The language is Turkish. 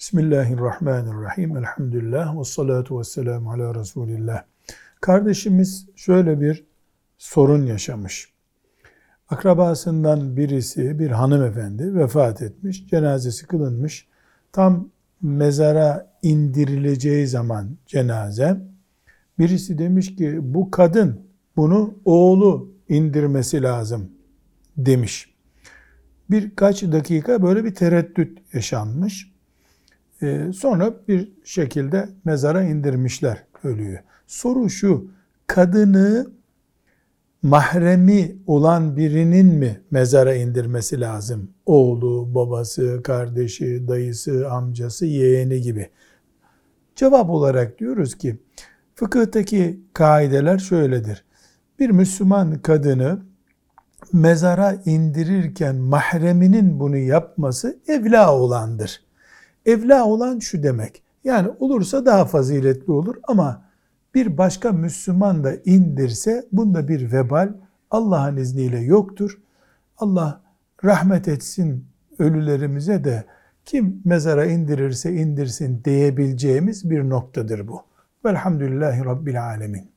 Bismillahirrahmanirrahim. Elhamdülillah ve salatu ve selamu ala Resulillah. Kardeşimiz şöyle bir sorun yaşamış. Akrabasından birisi, bir hanımefendi vefat etmiş, cenazesi kılınmış. Tam mezara indirileceği zaman cenaze, birisi demiş ki bu kadın bunu oğlu indirmesi lazım demiş. Birkaç dakika böyle bir tereddüt yaşanmış. Ee, sonra bir şekilde mezara indirmişler ölüyü. Soru şu, kadını mahremi olan birinin mi mezara indirmesi lazım? Oğlu, babası, kardeşi, dayısı, amcası, yeğeni gibi. Cevap olarak diyoruz ki, fıkıhtaki kaideler şöyledir. Bir Müslüman kadını mezara indirirken mahreminin bunu yapması evla olandır. Evla olan şu demek. Yani olursa daha faziletli olur ama bir başka Müslüman da indirse bunda bir vebal Allah'ın izniyle yoktur. Allah rahmet etsin ölülerimize de kim mezara indirirse indirsin diyebileceğimiz bir noktadır bu. Velhamdülillahi Rabbil Alemin.